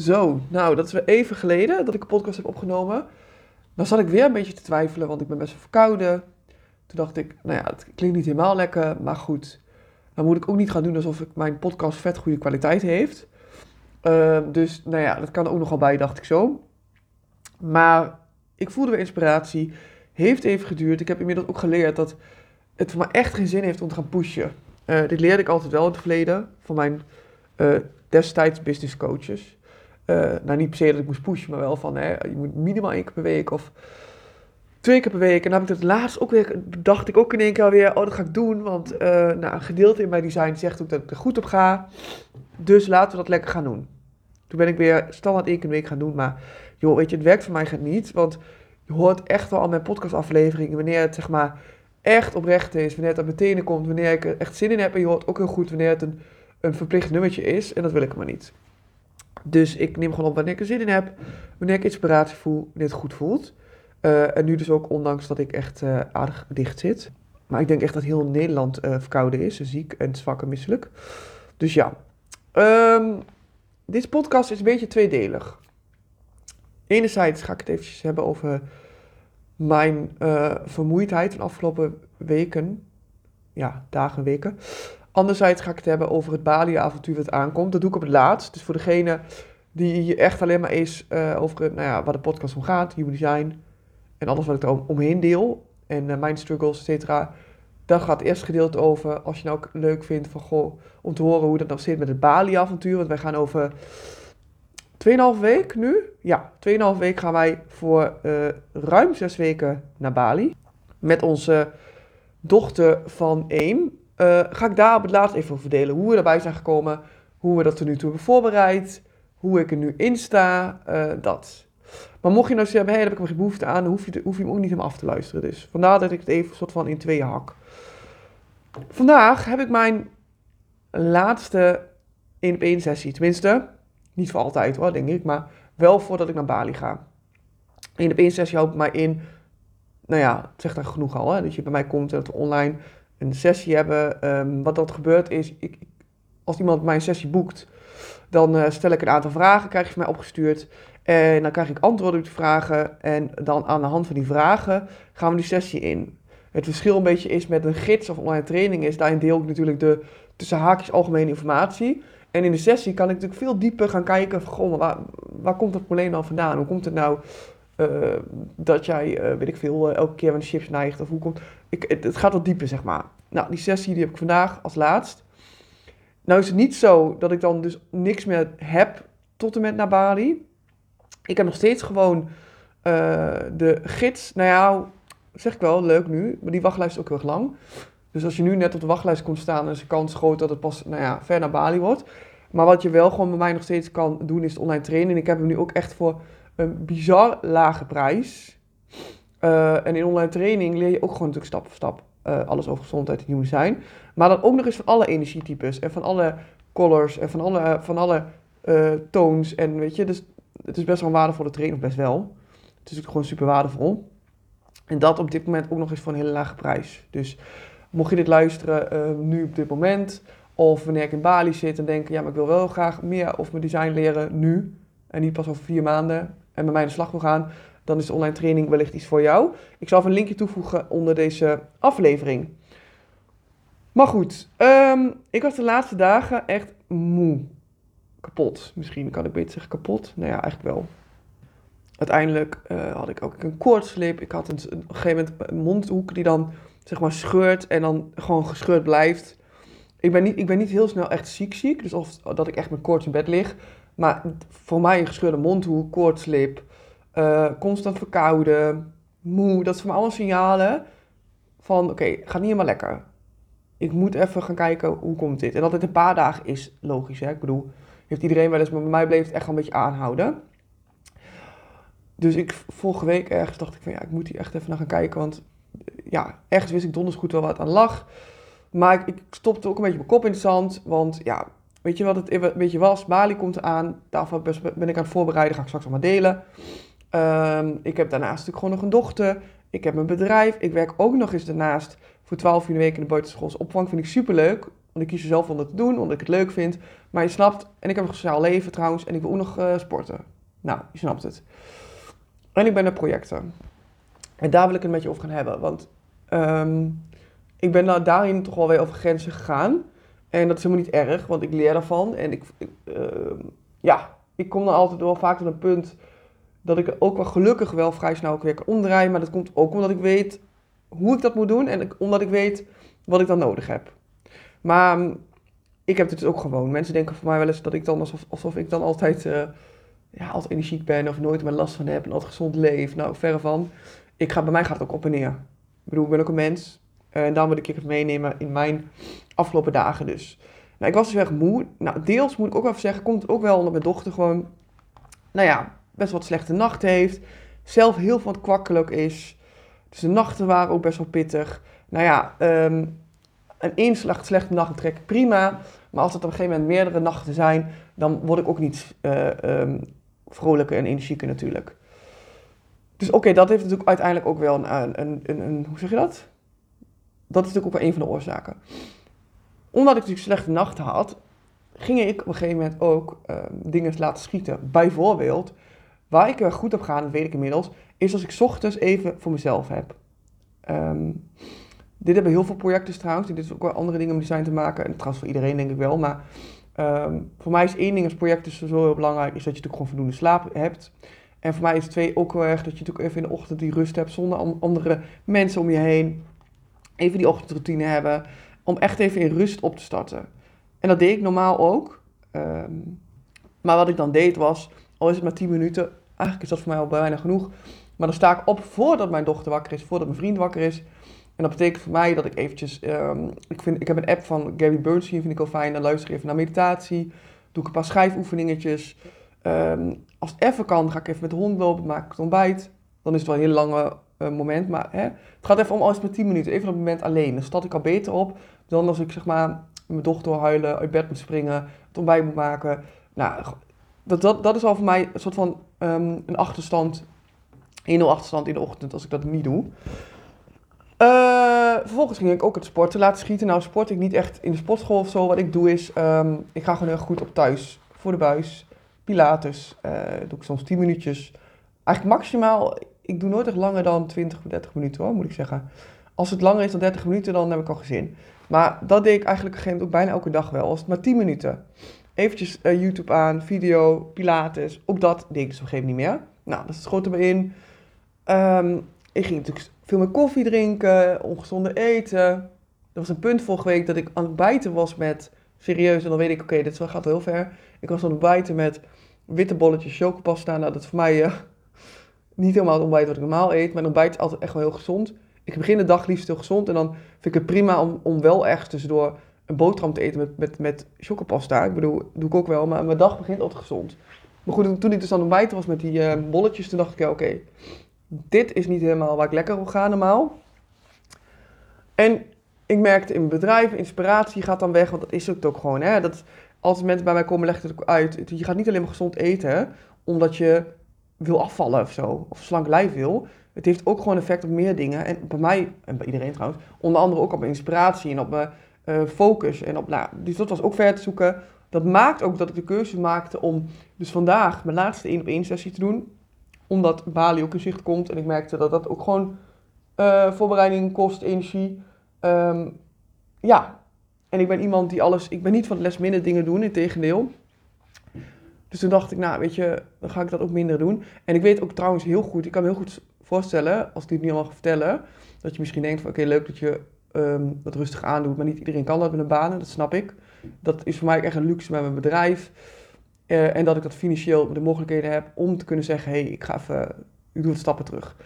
Zo, nou, dat is weer even geleden dat ik een podcast heb opgenomen. Dan zat ik weer een beetje te twijfelen, want ik ben best wel verkouden. Toen dacht ik, nou ja, het klinkt niet helemaal lekker, maar goed. Dan moet ik ook niet gaan doen alsof ik mijn podcast vet goede kwaliteit heeft. Ehm, dus, nou ja, dat kan er ook nogal bij, dacht ik zo. Maar ik voelde weer inspiratie. Heeft even geduurd. Ik heb inmiddels ook geleerd dat het voor mij echt geen zin heeft om te gaan pushen. Eh, dit leerde ik altijd wel in het verleden van mijn uh, destijds business coaches. Uh, nou, niet per se dat ik moest pushen, maar wel van hè, je moet minimaal één keer per week of twee keer per week. En dan heb ik het laatst ook weer, dacht ik ook in één keer alweer, oh dat ga ik doen. Want nou, een gedeelte in mijn design zegt ook dat ik er goed op ga. Dus laten we dat lekker gaan doen. Toen ben ik weer standaard één keer per week gaan doen. Maar joh, weet je, het werkt voor mij niet. Want je hoort echt wel aan mijn podcastafleveringen wanneer het zeg maar echt oprecht is. Wanneer het uit mijn tenen komt. Wanneer ik er echt zin in heb. En je hoort ook heel goed wanneer het een, een verplicht nummertje is. En dat wil ik maar niet. Dus ik neem gewoon op wanneer ik er zin in heb. Wanneer ik inspiratie voel. Wanneer het goed voelt. Uh, en nu dus ook ondanks dat ik echt uh, aardig dicht zit. Maar ik denk echt dat heel Nederland uh, verkouden is. Ziek en zwak en misselijk. Dus ja. Um, deze podcast is een beetje tweedelig. Enerzijds ga ik het eventjes hebben over mijn vermoeidheid van de afgelopen weken. Ja, dagen, weken. Anderzijds ga ik het hebben over het Bali-avontuur dat aankomt. Dat doe ik op het laatst. Dus voor degene die echt alleen maar is uh, over nou ja, waar de podcast om gaat, human design en alles wat ik er omheen deel. En uh, mijn struggles, et cetera. Daar gaat het eerste gedeelte over. Als je nou ook leuk vindt van, goh, om te horen hoe dat nog zit met het Bali-avontuur. Want wij gaan over 2,5 week nu. Ja, 2,5 week gaan wij voor uh, ruim 6 weken naar Bali. Met onze dochter van 1. Uh, ga ik daar op het laatst even over verdelen. Hoe we erbij zijn gekomen. Hoe we dat er nu toe hebben voorbereid. Hoe ik er nu in sta. Uh, dat. Maar mocht je nou zeggen, hey, heb ik geen behoefte aan. Dan hoef je, hoef je hem ook niet helemaal af te luisteren. Dus vandaar dat ik het even soort van in tweeën hak. Vandaag heb ik mijn laatste 1 op 1 sessie. Tenminste, niet voor altijd hoor, denk ik. Maar wel voordat ik naar Bali ga. 1 op 1 sessie houdt mij in. Nou ja, het zegt daar genoeg al. Hè? Dat je bij mij komt en dat we online een sessie hebben. Um, wat dat gebeurt is, ik, als iemand mijn sessie boekt, dan uh, stel ik een aantal vragen, krijg je van mij opgestuurd. En dan krijg ik antwoorden op die vragen. En dan aan de hand van die vragen gaan we die sessie in. Het verschil een beetje is met een gids of online training is, daarin deel ik natuurlijk de tussen haakjes algemene informatie. En in de sessie kan ik natuurlijk veel dieper gaan kijken van, waar, waar komt dat probleem dan vandaan? Hoe komt het nou uh, dat jij, uh, weet ik veel, uh, elke keer de chips neigt? Of hoe komt... Ik, het, het, gaat wat dieper, zeg maar. Nou, die sessie die heb ik vandaag als laatst. Nou is het niet zo dat ik dan dus niks meer heb tot en met naar Bali. Ik heb nog steeds gewoon de gids, nou ja, zeg ik wel, leuk nu, maar die wachtlijst is ook heel erg lang. Dus als je nu net op de wachtlijst komt staan, is de kans groot dat het pas nou ja, ver naar Bali wordt. Maar wat je wel gewoon bij mij nog steeds kan doen, is online trainen. Ik heb hem nu ook echt voor een bizar lage prijs. Uh, en in online training leer je ook gewoon natuurlijk stap voor stap uh, alles over gezondheid en nieuw zijn. Maar dan ook nog eens van alle energietypes en van alle colors en van alle, van alle uh, toons. En weet je, dus het is best wel een waardevolle training, of best wel. Het is ook gewoon super waardevol. En dat op dit moment ook nog eens voor een hele lage prijs. Dus mocht je dit luisteren nu op dit moment, of wanneer ik in Bali zit en denk, ja, maar ik wil wel graag meer of mijn design leren nu, en niet pas over vier maanden, en bij mij aan de slag wil gaan, dan is de online training wellicht iets voor jou. Ik zal even een linkje toevoegen onder deze aflevering. Maar goed, um, ik was de laatste dagen echt moe. Kapot. Misschien kan ik beter zeggen kapot. Nou ja, eigenlijk wel. Uiteindelijk uh, had ik ook een koortslip. Ik had een, op een gegeven moment een mondhoek die dan zeg maar scheurt en dan gewoon gescheurd blijft. Ik ben niet, ik ben niet heel snel echt ziek ziek, dus of dat ik echt met koorts in bed lig. Maar voor mij een gescheurde mondhoek, koortslip, uh, constant verkouden, moe, dat zijn allemaal signalen van oké, okay, gaat niet helemaal lekker. Ik moet even gaan kijken hoe komt dit. En dat het een paar dagen is logisch. Hè? Ik bedoel, heeft iedereen wel eens, maar bij mij bleef het echt wel een beetje aanhouden. Dus ik vorige week ergens dacht ik van ja, ik moet hier echt even naar gaan kijken. Want ja, echt wist ik donders goed wel wat aan lag. Maar ik, ik, stopte ook een beetje mijn kop in het zand. Want ja, weet je wat het een beetje was? Bali komt eraan. Daarvoor ben ik aan het voorbereiden. Ga ik straks allemaal delen. Um, ik heb daarnaast natuurlijk gewoon nog een dochter. Ik heb mijn bedrijf. Ik werk ook nog eens daarnaast voor 12 uur in de week in de buitenschoolse opvang. Vind ik superleuk. Want ik kies er zelf om dat te doen, omdat ik het leuk vind. Maar je snapt, en ik heb een sociaal leven trouwens, en ik wil ook nog uh, sporten. Nou, je snapt het. En ik ben naar projecten. En daar wil ik het met je over gaan hebben. Want um, ik ben daarin toch wel weer over grenzen gegaan. En dat is helemaal niet erg, want ik leer daarvan. En ik, uh, ja, ik kom dan altijd wel vaak tot een punt dat ik ook wel gelukkig wel vrij snel ook weer kan omdraaien. Maar dat komt ook omdat ik weet hoe ik dat moet doen en omdat ik weet wat ik dan nodig heb. Maar ehm, ik heb het dus ook gewoon. Mensen denken voor mij wel eens dat ik dan alsof, alsof ik dan altijd, uh, ja, altijd energiek ben of nooit meer last van heb en altijd gezond leef. Nou, verre van. Ik ga, bij mij gaat het ook op en neer. Ik bedoel, ik ben ook een mens. Uh, en dan wil ik het meenemen in mijn afgelopen dagen dus. Nou, ik was dus erg moe. Nou, deels moet ik ook even zeggen, komt het ook wel omdat mijn dochter gewoon, nou ja, best wat slechte nachten heeft. Zelf heel van kwakkelijk is. Dus de nachten waren ook best wel pittig. Nou ja, um, een inslag slechte nacht trek prima. Maar als het op een gegeven moment meerdere nachten zijn, dan word ik ook niet uh, vrolijker en energieker natuurlijk. Dus oké, dat heeft natuurlijk uiteindelijk ook wel een, een, een, hoe zeg je dat? Dat is natuurlijk ook een van de oorzaken. Omdat ik natuurlijk slechte nachten had, ging ik op een gegeven moment ook uh, dingen laten schieten. Bijvoorbeeld, waar ik er goed op ga, dat weet ik inmiddels, is als ik ochtends even voor mezelf heb. Um, dit hebben heel veel projecten trouwens. Dit is ook wel andere dingen om design te maken. En trouwens voor iedereen denk ik wel. Maar um, voor mij is één ding als project zo heel belangrijk, is dat je natuurlijk gewoon voldoende slaap hebt. En voor mij is twee ook wel erg dat je natuurlijk even in de ochtend die rust hebt zonder andere mensen om je heen. Even die ochtendroutine hebben. Om echt even in rust op te starten. En dat deed ik normaal ook. Um, maar wat ik dan deed was, al is het maar 10 minuten, eigenlijk is dat voor mij al bijna genoeg. Maar dan sta ik op voordat mijn dochter wakker is, voordat mijn vriend wakker is. En dat betekent voor mij dat ik eventjes, um, ik, vind, ik heb een app van Gary Bernstein, vind ik wel fijn. Dan luister ik even naar meditatie, doe ik een paar schrijfoefeningetjes. Um, als het even kan, ga ik even met de hond lopen, maak ik het ontbijt. Dan is het wel een heel lange moment, maar hè, het gaat even om alles met 10 minuten, even op het moment alleen. Dan start ik al beter op dan als ik zeg maar mijn dochter huilen, uit bed moet springen, het ontbijt moet maken. Nou, dat, dat, dat is al voor mij een soort van um, een achterstand, 1-0 achterstand in de ochtend als ik dat niet doe. Uh, vervolgens ging ik ook het sporten laten schieten. Nou sport ik niet echt in de sportschool of zo. Wat ik doe is, um, ik ga gewoon heel goed op thuis. Voor de buis. Pilates. Uh, doe ik soms 10 minuutjes. Eigenlijk maximaal, ik doe nooit echt langer dan 20 of 30 minuten hoor, moet ik zeggen. Als het langer is dan 30 minuten, dan heb ik al gezin. Maar dat deed ik eigenlijk op een gegeven moment ook bijna elke dag wel. Als het maar 10 minuten. Eventjes uh, YouTube aan, video, Pilates. Ook dat deed ik dus op een gegeven moment niet meer. Nou, dat schoot er me in. Um, ik ging natuurlijk veel meer koffie drinken, ongezonde eten. Er was een punt vorige week dat ik aan het bijten was met, serieus, en dan weet ik, oké, dit gaat heel ver. Ik was aan het bijten met witte bolletjes chocopasta. Nou, dat is voor mij uh, niet helemaal het ontbijt wat ik normaal eet, een ontbijt is altijd echt wel heel gezond. Ik begin de dag liefst heel gezond en dan vind ik het prima om, om wel ergens tussendoor een boterham te eten met, met, met chocopasta. Ik bedoel, doe ik ook wel, maar mijn dag begint altijd gezond. Maar goed, toen ik dus aan het ontbijten was met die uh, bolletjes, toen dacht ik, ja, oké, dit is niet helemaal waar ik lekker op ga normaal. En ik merkte in mijn bedrijf, inspiratie gaat dan weg, want dat is het ook gewoon. Hè? Dat, als mensen bij mij komen, leggen het ook uit. Je gaat niet alleen maar gezond eten, omdat je wil afvallen of zo, of slank lijf wil. Het heeft ook gewoon effect op meer dingen. En bij mij, en bij iedereen trouwens, onder andere ook op mijn inspiratie en op mijn uh, focus. En op, nou, dus dat was ook ver te zoeken. Dat maakt ook dat ik de keuze maakte om dus vandaag mijn laatste 1 op 1 sessie te doen omdat Bali ook in zicht komt. En ik merkte dat dat ook gewoon uh, voorbereiding kost, energie. Um, ja, en ik ben iemand die alles... Ik ben niet van het minder dingen doen, in tegendeel. Dus toen dacht ik, nou weet je, dan ga ik dat ook minder doen. En ik weet ook trouwens heel goed, ik kan me heel goed voorstellen, als ik dit niet allemaal ga vertellen, dat je misschien denkt van oké, leuk dat je um, dat rustig aandoet, maar niet iedereen kan dat met een banen, dat snap ik. Dat is voor mij echt een luxe met mijn bedrijf. Uh, en dat ik dat financieel de mogelijkheden heb om te kunnen zeggen: hé, hey, ik ga even, ik doe wat stappen terug.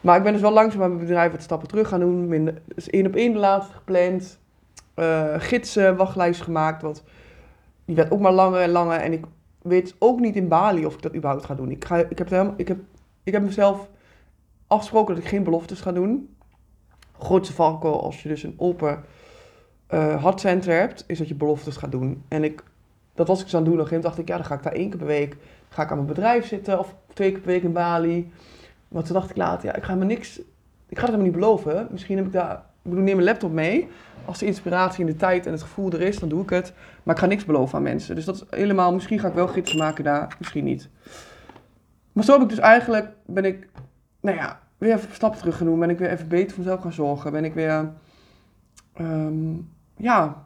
Maar ik ben dus wel langzaam bij mijn bedrijf wat stappen terug gaan doen. Minder, dus één op één de laatste gepland. Uh, gidsen, wachtlijst gemaakt. Want die werd ook maar langer en langer. En ik weet ook niet in Bali of ik dat überhaupt ga doen. Ik, ga, ik, heb, helemaal, ik, heb, ik heb mezelf afgesproken dat ik geen beloftes ga doen. Grootste valko als je dus een open uh, hartcenter hebt, is dat je beloftes gaat doen. En ik dat was ik zo aan het doen. Op een dacht ik, ja, dan ga ik daar één keer per week ga ik aan mijn bedrijf zitten. Of twee keer per week in Bali. Maar toen dacht ik later, ja, ik ga me niks... Ik ga het helemaal niet beloven. Misschien heb ik daar Ik bedoel, neem mijn laptop mee. Als de inspiratie en de tijd en het gevoel er is, dan doe ik het. Maar ik ga niks beloven aan mensen. Dus dat is helemaal, misschien ga ik wel gidsen maken daar, misschien niet. Maar zo heb ik dus eigenlijk, ben ik, nou ja, weer even stappen terug genomen. Ben ik weer even beter voor mezelf gaan zorgen. Ben ik weer, ehm, ja,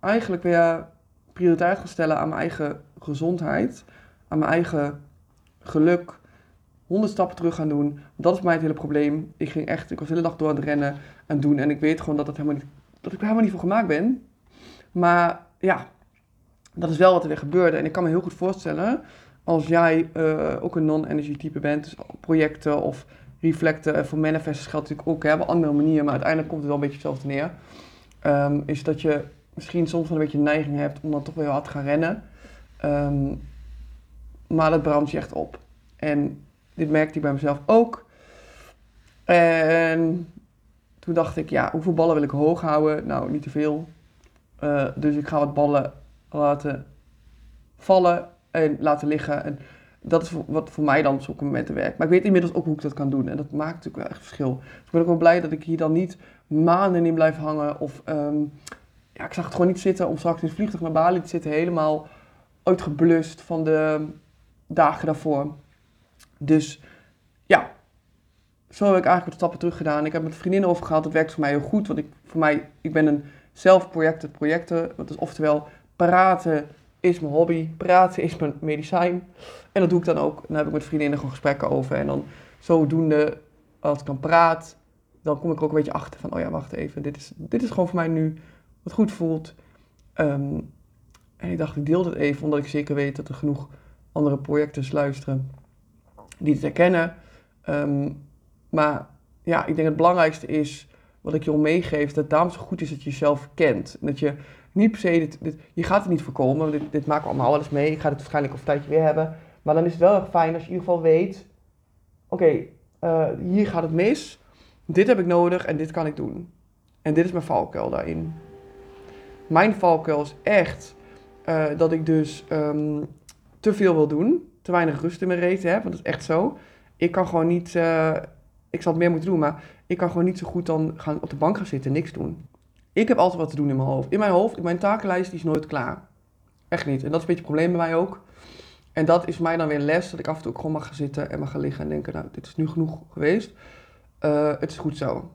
eigenlijk weer prioriteit gaan stellen aan mijn eigen gezondheid. Aan mijn eigen geluk. Honderd stappen terug gaan doen. Dat is mij het hele probleem. Ik ging echt, ik was de hele dag door aan het rennen en doen. En ik weet gewoon dat, het helemaal niet, dat ik er helemaal niet voor gemaakt ben. Maar ja, dat is wel wat er weer gebeurde. En ik kan me heel goed voorstellen, als jij uh, ook een non-energy type bent, dus projecten of reflecten, en voor manifestors geldt natuurlijk ook, hè, op andere manieren, maar uiteindelijk komt het wel een beetje hetzelfde neer. Um, is dat je misschien soms wel een beetje neiging hebt om dan toch weer hard te gaan rennen. Um, maar dat brandt je echt op. En dit merkte ik bij mezelf ook. En toen dacht ik, ja, hoeveel ballen wil ik hoog houden? Nou, niet te veel. Uh, dus ik ga wat ballen laten vallen en laten liggen. En dat is wat voor mij dan op zulke momenten werkt. Maar ik weet inmiddels ook hoe ik dat kan doen. En dat maakt natuurlijk wel echt verschil. Dus ik ben ook wel blij dat ik hier dan niet maanden in blijf hangen. Of um, ja, ik zag het gewoon niet zitten om straks in het vliegtuig naar Bali te zitten. Helemaal uitgeblust van de dagen daarvoor. Dus ja, zo heb ik eigenlijk wat stappen terug gedaan. Ik heb met vriendinnen over gehad. Dat werkt voor mij heel goed. Want ik, voor mij, ik ben een zelfprojecten projecten. Dat is oftewel praten is mijn hobby. Praten is mijn medicijn. En dat doe ik dan ook. Dan heb ik met vriendinnen gewoon gesprekken over. En dan zodoende, als ik dan praat, dan kom ik er ook een beetje achter van, oh ja, wacht even. Dit is, dit is gewoon voor mij nu wat goed voelt. Um, en ik dacht, ik deel dit even, omdat ik zeker weet dat er genoeg andere projecten luisteren die het herkennen. Um, maar ja, ik denk het belangrijkste is, wat ik je al meegeef, dat daarom zo goed is dat je jezelf kent. En dat je niet per se, dit, je gaat het niet voorkomen, dit, dit maken we allemaal wel eens mee. Ik ga het waarschijnlijk over een tijdje weer hebben. Maar dan is het wel erg fijn als je in ieder geval weet, oké, uh, hier gaat het mis. Dit heb ik nodig en dit kan ik doen. En dit is mijn valkuil daarin. Mijn valkuil is echt uh, dat ik dus um, te veel wil doen. Te weinig rust in mijn reet heb. Want dat is echt zo. Ik kan gewoon niet... Uh, ik zal het meer moeten doen, maar ik kan gewoon niet zo goed dan gaan op de bank gaan zitten en niks doen. Ik heb altijd wat te doen in mijn hoofd. In mijn hoofd, in mijn takenlijst, die is nooit klaar. Echt niet. En dat is een beetje het probleem bij mij ook. En dat is mij dan weer een les, dat ik af en toe ook gewoon mag gaan zitten en mag gaan liggen en denken, nou, dit is nu genoeg geweest. Uh, het is goed zo.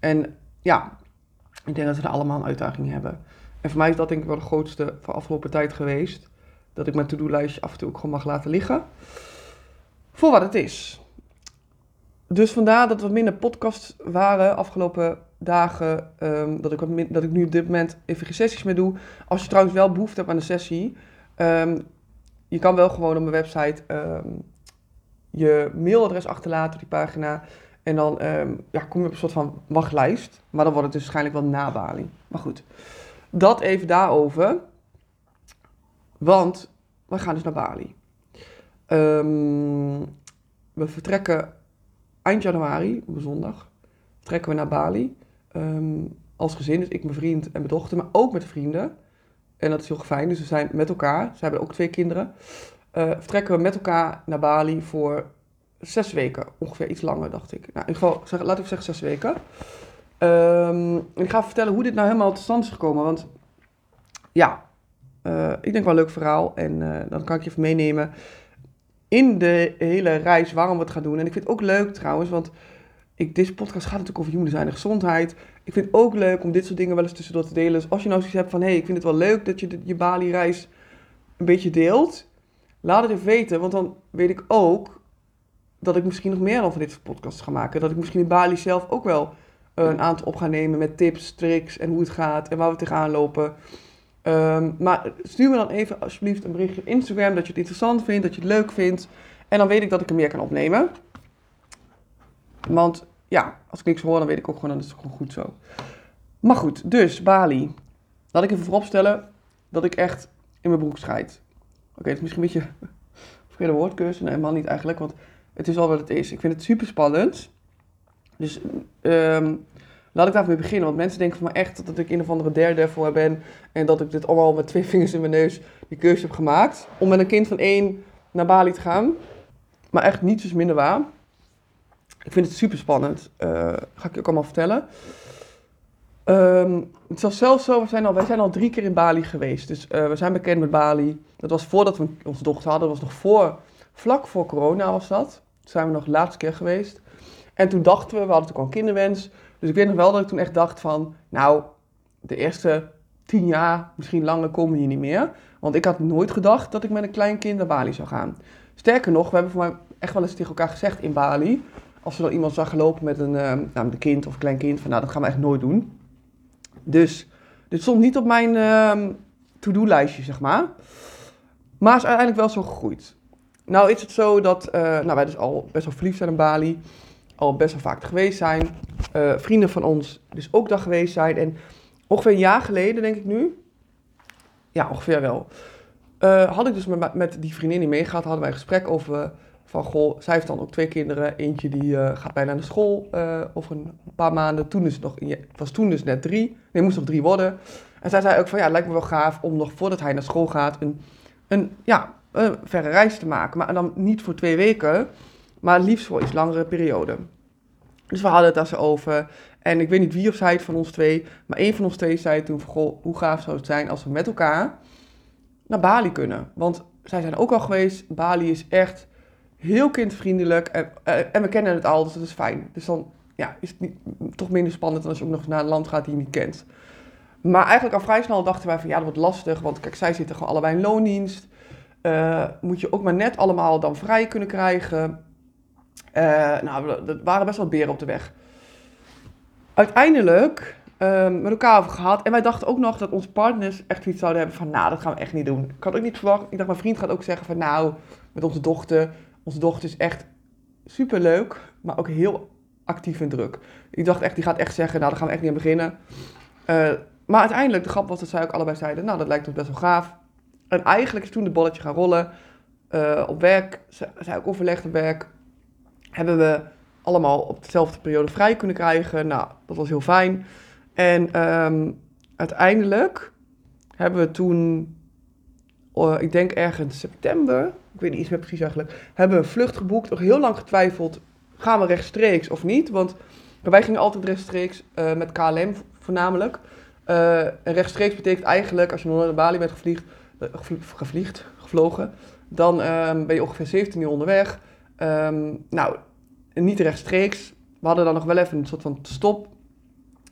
En ja, ik denk dat we er allemaal een uitdaging hebben. En voor mij is dat denk ik wel de grootste van afgelopen tijd geweest. Dat ik mijn to-do-lijstje af en toe ook gewoon mag laten liggen. Voor wat het is. Dus vandaar dat wat minder podcasts waren afgelopen dagen. Um, dat, ik wat dat ik nu op dit moment even geen sessies meer doe. Als je trouwens wel behoefte hebt aan een sessie. Um, je kan wel gewoon op mijn website um, je mailadres achterlaten op die pagina. En dan ja, kom je op een soort van wachtlijst. Maar dan wordt het dus waarschijnlijk wel na Bali. Maar goed. Dat even daarover. Want we gaan dus naar Bali. Um, we vertrekken eind januari, op zondag, vertrekken we naar Bali. Um, als gezin, dus ik, mijn vriend en mijn dochter, maar ook met vrienden. En dat is heel fijn, dus we zijn met elkaar. Ze hebben ook twee kinderen. Uh, vertrekken we met elkaar naar Bali voor zes weken. Ongeveer iets langer, dacht ik. Nou, in geval, laten we zeggen zes weken. Um, ik ga vertellen hoe dit nou helemaal tot stand is gekomen. Want ja, uh, ik denk wel een leuk verhaal. En uh, dan kan ik je even meenemen in de hele reis waarom we het gaan doen. En ik vind het ook leuk trouwens, want ik, deze podcast gaat natuurlijk over human design en gezondheid. Ik vind het ook leuk om dit soort dingen wel eens tussendoor te delen. Dus als je nou zoiets hebt van, hé, hey, ik vind het wel leuk dat je de, je Bali-reis een beetje deelt. Laat het even weten, want dan weet ik ook dat ik misschien nog meer dan van dit soort podcasts ga maken. Dat ik misschien in Bali zelf ook wel een aantal op ga nemen met tips, tricks en hoe het gaat en waar we tegenaan lopen. Um, maar stuur me dan even alsjeblieft een berichtje op Instagram dat je het interessant vindt, dat je het leuk vindt. En dan weet ik dat ik er meer kan opnemen. Want ja, als ik niks hoor, dan weet ik ook gewoon dat het gewoon goed zo. Maar goed, dus Bali. Laat ik even vooropstellen dat ik echt in mijn broek scheid. Oké, het is misschien een beetje verkeerde woordkeuze. Nee, helemaal niet eigenlijk, want het is al wat het is. Ik vind het super spannend. Dus um, Laat ik daarmee beginnen, want mensen denken van me echt dat ik een of andere derde voor ben. En dat ik dit allemaal met twee vingers in mijn neus die keuze heb gemaakt. Om met een kind van één naar Bali te gaan. Maar echt niets is minder waar. Ik vind het super spannend. Uh, ga ik je ook allemaal vertellen. Ehm, het was zelfs zo, we zijn al, wij zijn al drie keer in Bali geweest. Dus uh, we zijn bekend met Bali. Dat was voordat we onze dochter hadden. Dat was nog voor, vlak voor corona was dat. Toen zijn we nog de laatste keer geweest. En toen dachten we, we hadden natuurlijk al een kinderwens. Dus ik weet nog wel dat ik toen echt dacht van, nou, de eerste tien jaar, misschien langer, komen we hier niet meer. Want ik had nooit gedacht dat ik met een klein kind naar Bali zou gaan. Sterker nog, we hebben voor mij echt wel eens tegen elkaar gezegd in Bali. Als we dan iemand zagen lopen met een, uh, nou, een kind of een klein kind, van nou, dat gaan we echt nooit doen. Dus dit stond niet op mijn uh, to-do-lijstje, zeg maar. Maar is uiteindelijk wel zo gegroeid. Nou is het zo dat uh, nou, wij dus al best wel verliefd zijn in Bali. Al best wel vaak geweest zijn. Uh, vrienden van ons dus ook daar geweest zijn. En ongeveer een jaar geleden, denk ik nu. Ja, ongeveer wel. Uh, had ik dus met, met die vriendin die meegaat, hadden wij een gesprek over van goh, zij heeft dan ook twee kinderen. Eentje die uh, gaat bijna naar school over een paar maanden. Toen het nog, was toen dus net drie. Nee, moest nog drie worden. En zij zei ook van ja, het lijkt me wel gaaf om nog voordat hij naar school gaat een, een, ja, een verre reis te maken. Maar dan niet voor twee weken, maar liefst voor iets langere periode. Dus we hadden het daar zo over. En ik weet niet wie of zij het van ons twee, maar één van ons twee zei toen goh, hoe gaaf zou het zijn als we met elkaar naar Bali kunnen. Want zij zijn ook al geweest. Bali is echt heel kindvriendelijk. En, eh, en we kennen het al, dus dat is fijn. Dus dan ja, is het niet, toch minder spannend dan als je ook nog naar een land gaat die je niet kent. Maar eigenlijk al vrij snel dachten wij van ja, dat wordt lastig. Want kijk, zij zitten gewoon allebei in loondienst. Uh, moet je ook maar net allemaal dan vrij kunnen krijgen. Uh, nou, dat waren best wel beren op de weg. Uiteindelijk um, met elkaar over gehad. En wij dachten ook nog dat onze partners echt iets zouden hebben van... Nou, dat gaan we echt niet doen. Ik had ook niet verwacht. Ik dacht, mijn vriend gaat ook zeggen van... Nou, met onze dochter onze dochter is echt super leuk, maar ook heel actief en druk. Ik dacht echt, die gaat echt zeggen, nou, daar gaan we echt niet aan beginnen. Uh, maar uiteindelijk, de grap was dat zij ook allebei zeiden, nou, dat lijkt ons best wel gaaf. En eigenlijk is toen het bolletje gaan rollen. Uh, op werk, zij ook overlegd op werk, hebben we allemaal op dezelfde periode vrij kunnen krijgen. Nou, dat was heel fijn. En um, uiteindelijk hebben we toen, uh, ik denk ergens september, ik weet niet iets meer precies eigenlijk, hebben we een vlucht geboekt. Nog heel lang getwijfeld, gaan we rechtstreeks of niet? Want wij gingen altijd rechtstreeks uh, met KLM voornamelijk. Uh, en rechtstreeks betekent eigenlijk, als je nog naar Bali bent gevliegd, gevliegd, gevlogen, dan um, ben je ongeveer 17 uur onderweg. Um, nou, niet rechtstreeks. We hadden dan nog wel even een soort van stop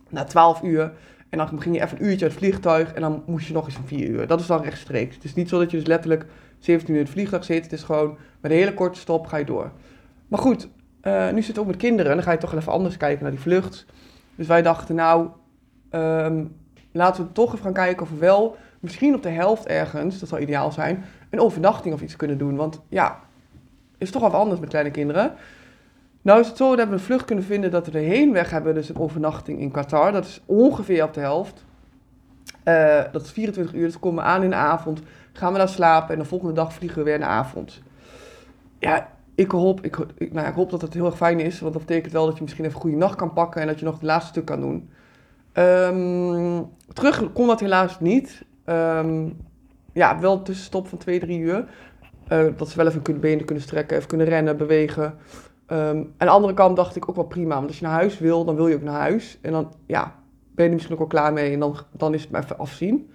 na 12 uur. En dan ging je even een uurtje uit het vliegtuig en dan moest je nog eens een 4 uur. Dat is dan rechtstreeks. Het is niet zo dat je dus letterlijk 17 uur in het vliegtuig zit. Het is gewoon met een hele korte stop ga je door. Maar goed, uh, nu zit het ook met kinderen. En dan ga je toch even anders kijken naar die vlucht. Dus wij dachten, nou, um, laten we toch even gaan kijken of we wel, misschien op de helft ergens, dat zou ideaal zijn, een overnachting of iets kunnen doen. Want ja, is toch wel anders met kleine kinderen. Nou is het zo dat we een vlucht kunnen vinden dat we de heenweg hebben, dus een overnachting in Qatar. Dat is ongeveer op de helft. Uh, dat is 24 uur, dus we komen aan in de avond gaan we daar slapen en de volgende dag vliegen we weer in de avond. Ja, ik hoop, ik, nou, ik hoop dat het heel erg fijn is, want dat betekent wel dat je misschien even een goede nacht kan pakken en dat je nog het laatste stuk kan doen. Um, terug kon dat helaas niet. Um, ja, wel tussenstop van 2, 3 uur. Uh, dat ze wel even kunnen benen kunnen strekken, even kunnen rennen, bewegen. Um, aan de andere kant dacht ik ook wel prima, want als je naar huis wil, dan wil je ook naar huis. En dan ja, ben je er misschien ook wel klaar mee en dan, dan is het maar even afzien.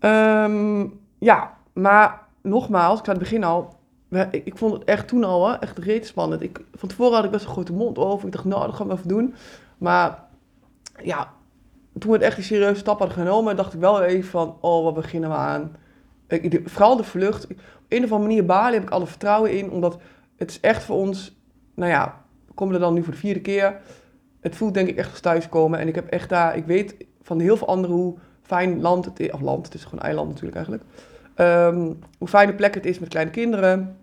Um, ja, maar nogmaals, ik zei het begin al, ik, vond het echt toen al hè, echt reet spannend. Ik, van tevoren had ik best een grote mond over. Ik dacht, nou, dat gaan we even doen. Maar ja, toen we het echt een serieuze stap hadden genomen, dacht ik wel even van, oh, wat beginnen we aan? Ik, vooral de vlucht. Op een of andere manier Bali heb ik alle vertrouwen in, omdat het is echt voor ons, nou ja, we komen er dan nu voor de vierde keer. Het voelt denk ik echt als thuiskomen. En ik heb echt daar, ik weet van heel veel anderen hoe fijn land het is. Of land, het is gewoon eiland natuurlijk eigenlijk. Um, hoe fijne plek het is met kleine kinderen.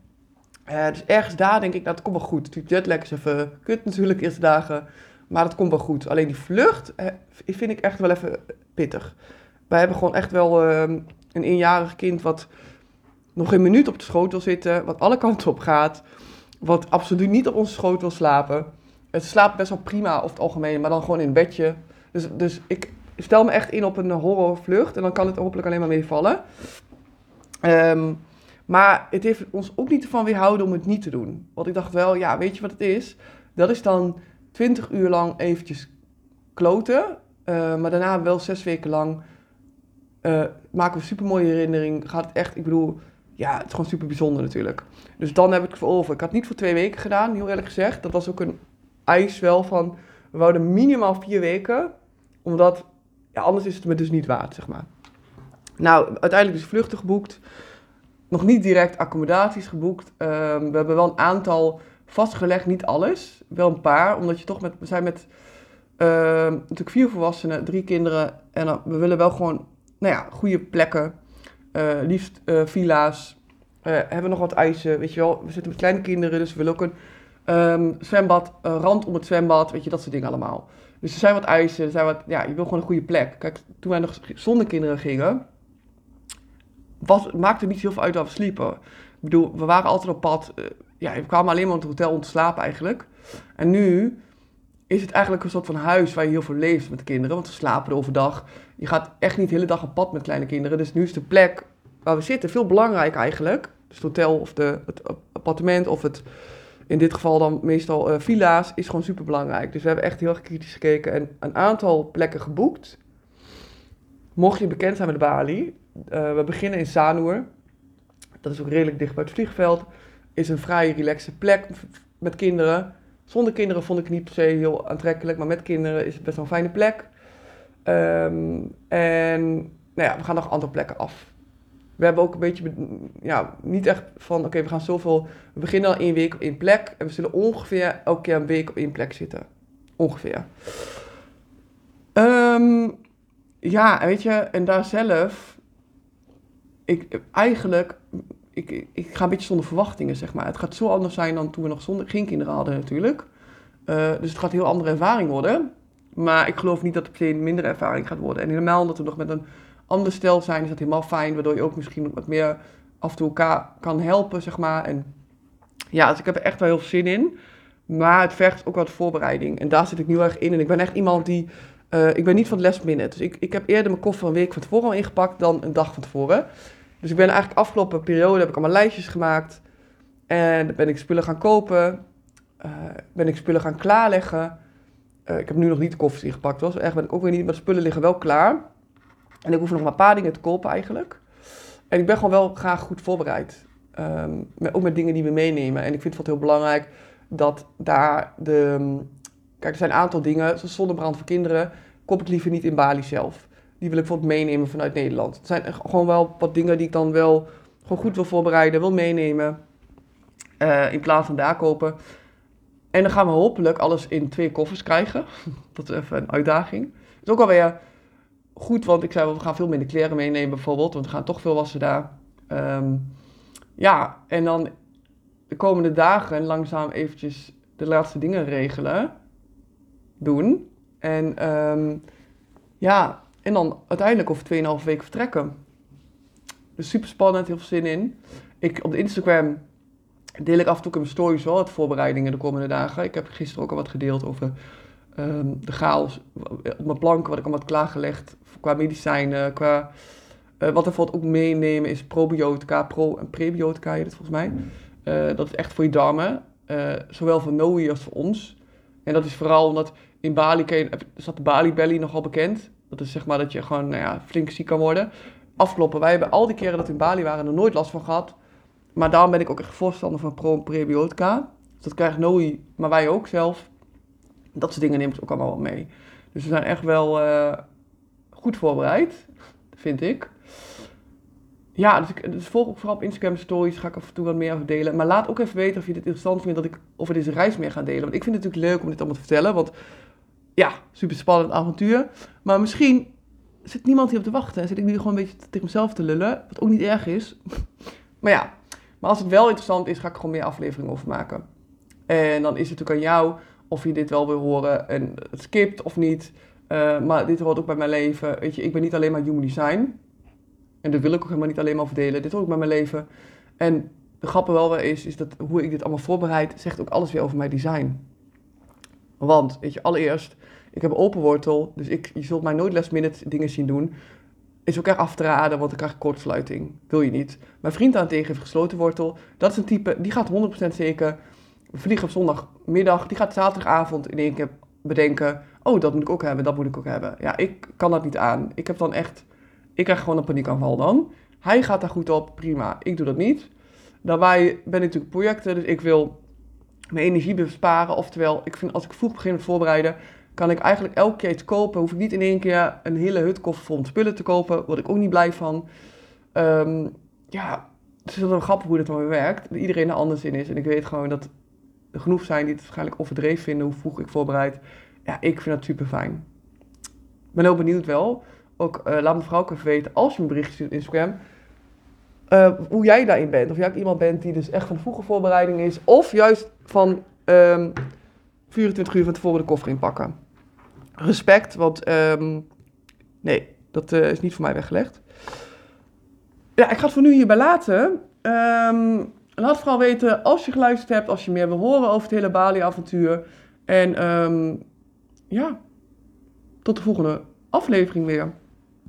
Uh, dus ergens daar denk ik, nou, dat komt wel goed. Jetlag is even kut natuurlijk, eerste dagen. Maar dat komt wel goed. Alleen die vlucht uh, vind ik echt wel even pittig. Wij hebben gewoon echt wel uh, een eenjarig kind wat nog een minuut op de schoot wil zitten. Wat alle kanten op gaat. Wat absoluut niet op onze schoot wil slapen. Het slaapt best wel prima over het algemeen, maar dan gewoon in een bedje. Dus, dus ik, stel me echt in op een horrorvlucht en dan kan het hopelijk alleen maar meevallen. Um, maar het heeft ons ook niet ervan weerhouden om het niet te doen. Want ik dacht wel, ja, weet je wat het is? Dat is dan 20 uur lang eventjes kloten. Eh, maar daarna wel zes weken lang eh, maken we een super mooie herinnering. Gaat het echt, ik bedoel, ja, het is gewoon super bijzonder natuurlijk. Dus dan heb ik het voor over. Ik had het niet voor twee weken gedaan, heel eerlijk gezegd. Dat was ook een eis wel van, we wouden minimaal vier weken. Omdat, ja, anders is het me dus niet waard, zeg maar. Nou, uiteindelijk is vluchten geboekt. Nog niet direct accommodaties geboekt. Ehm, we hebben wel een aantal vastgelegd, niet alles. Wel een paar, omdat je toch met, we zijn met ehm, natuurlijk vier volwassenen, drie kinderen. En we willen wel gewoon, nou ja, goede plekken. eh, liefst eh, villa's. Eh, hebben nog wat eisen, weet je wel. We zitten met kleine kinderen, dus we willen ook een ehm, zwembad, een rand om het zwembad, weet je, dat soort dingen allemaal. Dus er zijn wat eisen, er zijn wat, ja, je wil gewoon een goede plek. Kijk, toen wij nog zonder kinderen gingen, was, het maakte niet heel veel uit waar we sliepen. Ik bedoel, we waren altijd op pad. ja, we kwamen alleen maar in het hotel om te slapen eigenlijk. En nu is het eigenlijk een soort van huis waar je heel veel leeft met de kinderen. Want we slapen er overdag. Je gaat echt niet de hele dag op pad met kleine kinderen. Dus nu is de plek waar we zitten veel belangrijk eigenlijk. Dus het hotel of de, het appartement of het, in dit geval dan meestal eh, villa's, is gewoon super belangrijk. Dus we hebben echt heel erg kritisch gekeken en een aantal plekken geboekt. Mocht je bekend zijn met Bali, eh, we beginnen in Sanur. Dat is ook redelijk dicht bij het vliegveld. Is een vrij relaxe plek met kinderen. Zonder kinderen vond ik het niet per se heel aantrekkelijk, maar met kinderen is het best wel een fijne plek. Ehm, en nou ja, we gaan nog andere plekken af. We hebben ook een beetje, be- ja, niet echt van, oké, we gaan zoveel, we beginnen al één week op één plek en we zullen ongeveer elke keer een week op één plek zitten. Ongeveer. Ehm, ja, weet je, en daar zelf, ik, eigenlijk, ik, ik, ik ga een beetje zonder verwachtingen, zeg maar. Het gaat zo anders zijn dan toen we nog zonder, geen kinderen hadden natuurlijk. Eh, dus het gaat een heel andere ervaring worden. Maar ik geloof niet dat het meteen minder ervaring gaat worden. En helemaal omdat we nog met een ander stel zijn, is dat helemaal fijn. Waardoor je ook misschien wat meer af en toe elkaar kan helpen, zeg maar. En ja, dus ik heb er echt wel heel veel zin in. Maar het vergt ook wat voorbereiding. En daar zit ik nu erg in. En ik ben echt iemand die... eh, ik ben niet van het last minute. Dus ik, ik heb eerder mijn koffer een week van tevoren al ingepakt dan een dag van tevoren. Dus ik ben eigenlijk afgelopen periode heb ik allemaal lijstjes gemaakt. En ben ik spullen gaan kopen. eh, ben ik spullen gaan klaarleggen. Eh, ik heb nu nog niet de koffers ingepakt. Was erg ben ik ook weer niet, maar de spullen liggen wel klaar. En ik hoef nog maar een paar dingen te kopen eigenlijk. En ik ben gewoon wel graag goed voorbereid. Ehm, ook met dingen die we meenemen. En ik vind het heel belangrijk dat daar de... Kijk, er zijn een aantal dingen, zoals zonnebrand voor kinderen, koop ik liever niet in Bali zelf. Die wil ik bijvoorbeeld meenemen vanuit Nederland. Het zijn gewoon wel wat dingen die ik dan wel gewoon goed wil voorbereiden, wil meenemen. eh, in plaats van daar kopen. En dan gaan we hopelijk alles in twee koffers krijgen. Dat is even een uitdaging. Is ook alweer goed, want ik zei we gaan veel minder kleren meenemen bijvoorbeeld. Want we gaan toch veel wassen daar. Ehm, ja, en dan de komende dagen langzaam eventjes de laatste dingen regelen. Doen. En ehm, ja, en dan uiteindelijk over 2,5 weken vertrekken. Dus super spannend, heel veel zin in. Ik, op de Instagram deel ik af en toe in mijn stories wel wat voorbereidingen de komende dagen. Ik heb gisteren ook al wat gedeeld over ehm, de chaos op mijn planken, wat ik allemaal had klaargelegd qua medicijnen, qua... eh, wat we bijvoorbeeld ook meenemen is probiotica, pro- en prebiotica heet het volgens mij. Eh, dat is echt voor je darmen, eh, zowel voor Noe als voor ons. En dat is vooral omdat in Bali staat de Bali Belly nogal bekend. Dat is zeg maar dat je gewoon nou ja, flink ziek kan worden. Afkloppen, wij hebben al die keren dat we in Bali waren er nooit last van gehad. Maar daarom ben ik ook echt voorstander van pro- en prebiotica. Dus dat krijgt Noi, maar wij ook zelf. Dat soort dingen ze ook allemaal wel mee. Dus we zijn echt wel eh, goed voorbereid, vind ik. Ja, dus, ik, dus volg ook vooral op Instagram stories, ga ik af en toe wat meer over delen. Maar laat ook even weten of je dit interessant vindt, dat ik over deze reis meer ga delen. Want ik vind het natuurlijk leuk om dit allemaal te vertellen, want ja, super spannend avontuur. Maar misschien zit niemand hier op te wachten en zit ik nu gewoon een beetje tegen mezelf te lullen, wat ook niet erg is. maar ja, maar als het wel interessant is, ga ik gewoon meer afleveringen over maken. En dan is het natuurlijk aan jou of je dit wel wil horen en het skipt of niet. Eh, maar dit hoort ook bij mijn leven. Weet je, ik ben niet alleen maar human design. En dat wil ik ook helemaal niet alleen maar verdelen. Dit hoort ook bij mijn leven. En de grappige wel weer is, is dat hoe ik dit allemaal voorbereid, zegt ook alles weer over mijn design. Want, weet je, allereerst, ik heb een open wortel, dus ik, je zult mij nooit last minute dingen zien doen. Is ook erg af te raden, want dan krijg ik kortsluiting. Wil je niet. Mijn vriend daarentegen heeft gesloten wortel. Dat is een type, die gaat 100% zeker. Vliegen op zondagmiddag, die gaat zaterdagavond in één keer bedenken... oh, dat moet ik ook hebben, dat moet ik ook hebben. Ja, ik kan dat niet aan. Ik heb dan echt, ik krijg gewoon een paniekaanval dan. Hij gaat daar goed op, prima. Ik doe dat niet. Daarbij ben ik natuurlijk projecten, dus ik wil mijn energie besparen. Oftewel, ik vind als ik vroeg begin met voorbereiden, kan ik eigenlijk elke keer iets kopen. Hoef ik niet in één keer een hele hutkoffer vol spullen te kopen. Word ik ook niet blij van. Ehm, ja, het is wel grappig hoe dat dan weer werkt. Iedereen er anders in is. En ik weet gewoon dat er genoeg zijn die het waarschijnlijk overdreven vinden hoe vroeg ik voorbereid. Ja, ik vind dat super fijn. Ben heel benieuwd wel. Ook uh, laat mevrouw ook even weten, als je een berichtje stuurt op Instagram, uh, hoe jij daarin bent. Of jij ook iemand bent die dus echt van vroege voorbereiding is. Of juist van um, 24 uur van tevoren de koffer inpakken. Respect, want um, nee, dat uh, is niet voor mij weggelegd. Ja, ik ga het voor nu hierbij laten. Um, laat vooral weten als je geluisterd hebt, als je meer wil horen over het hele Bali-avontuur. En ja, tot de volgende aflevering weer.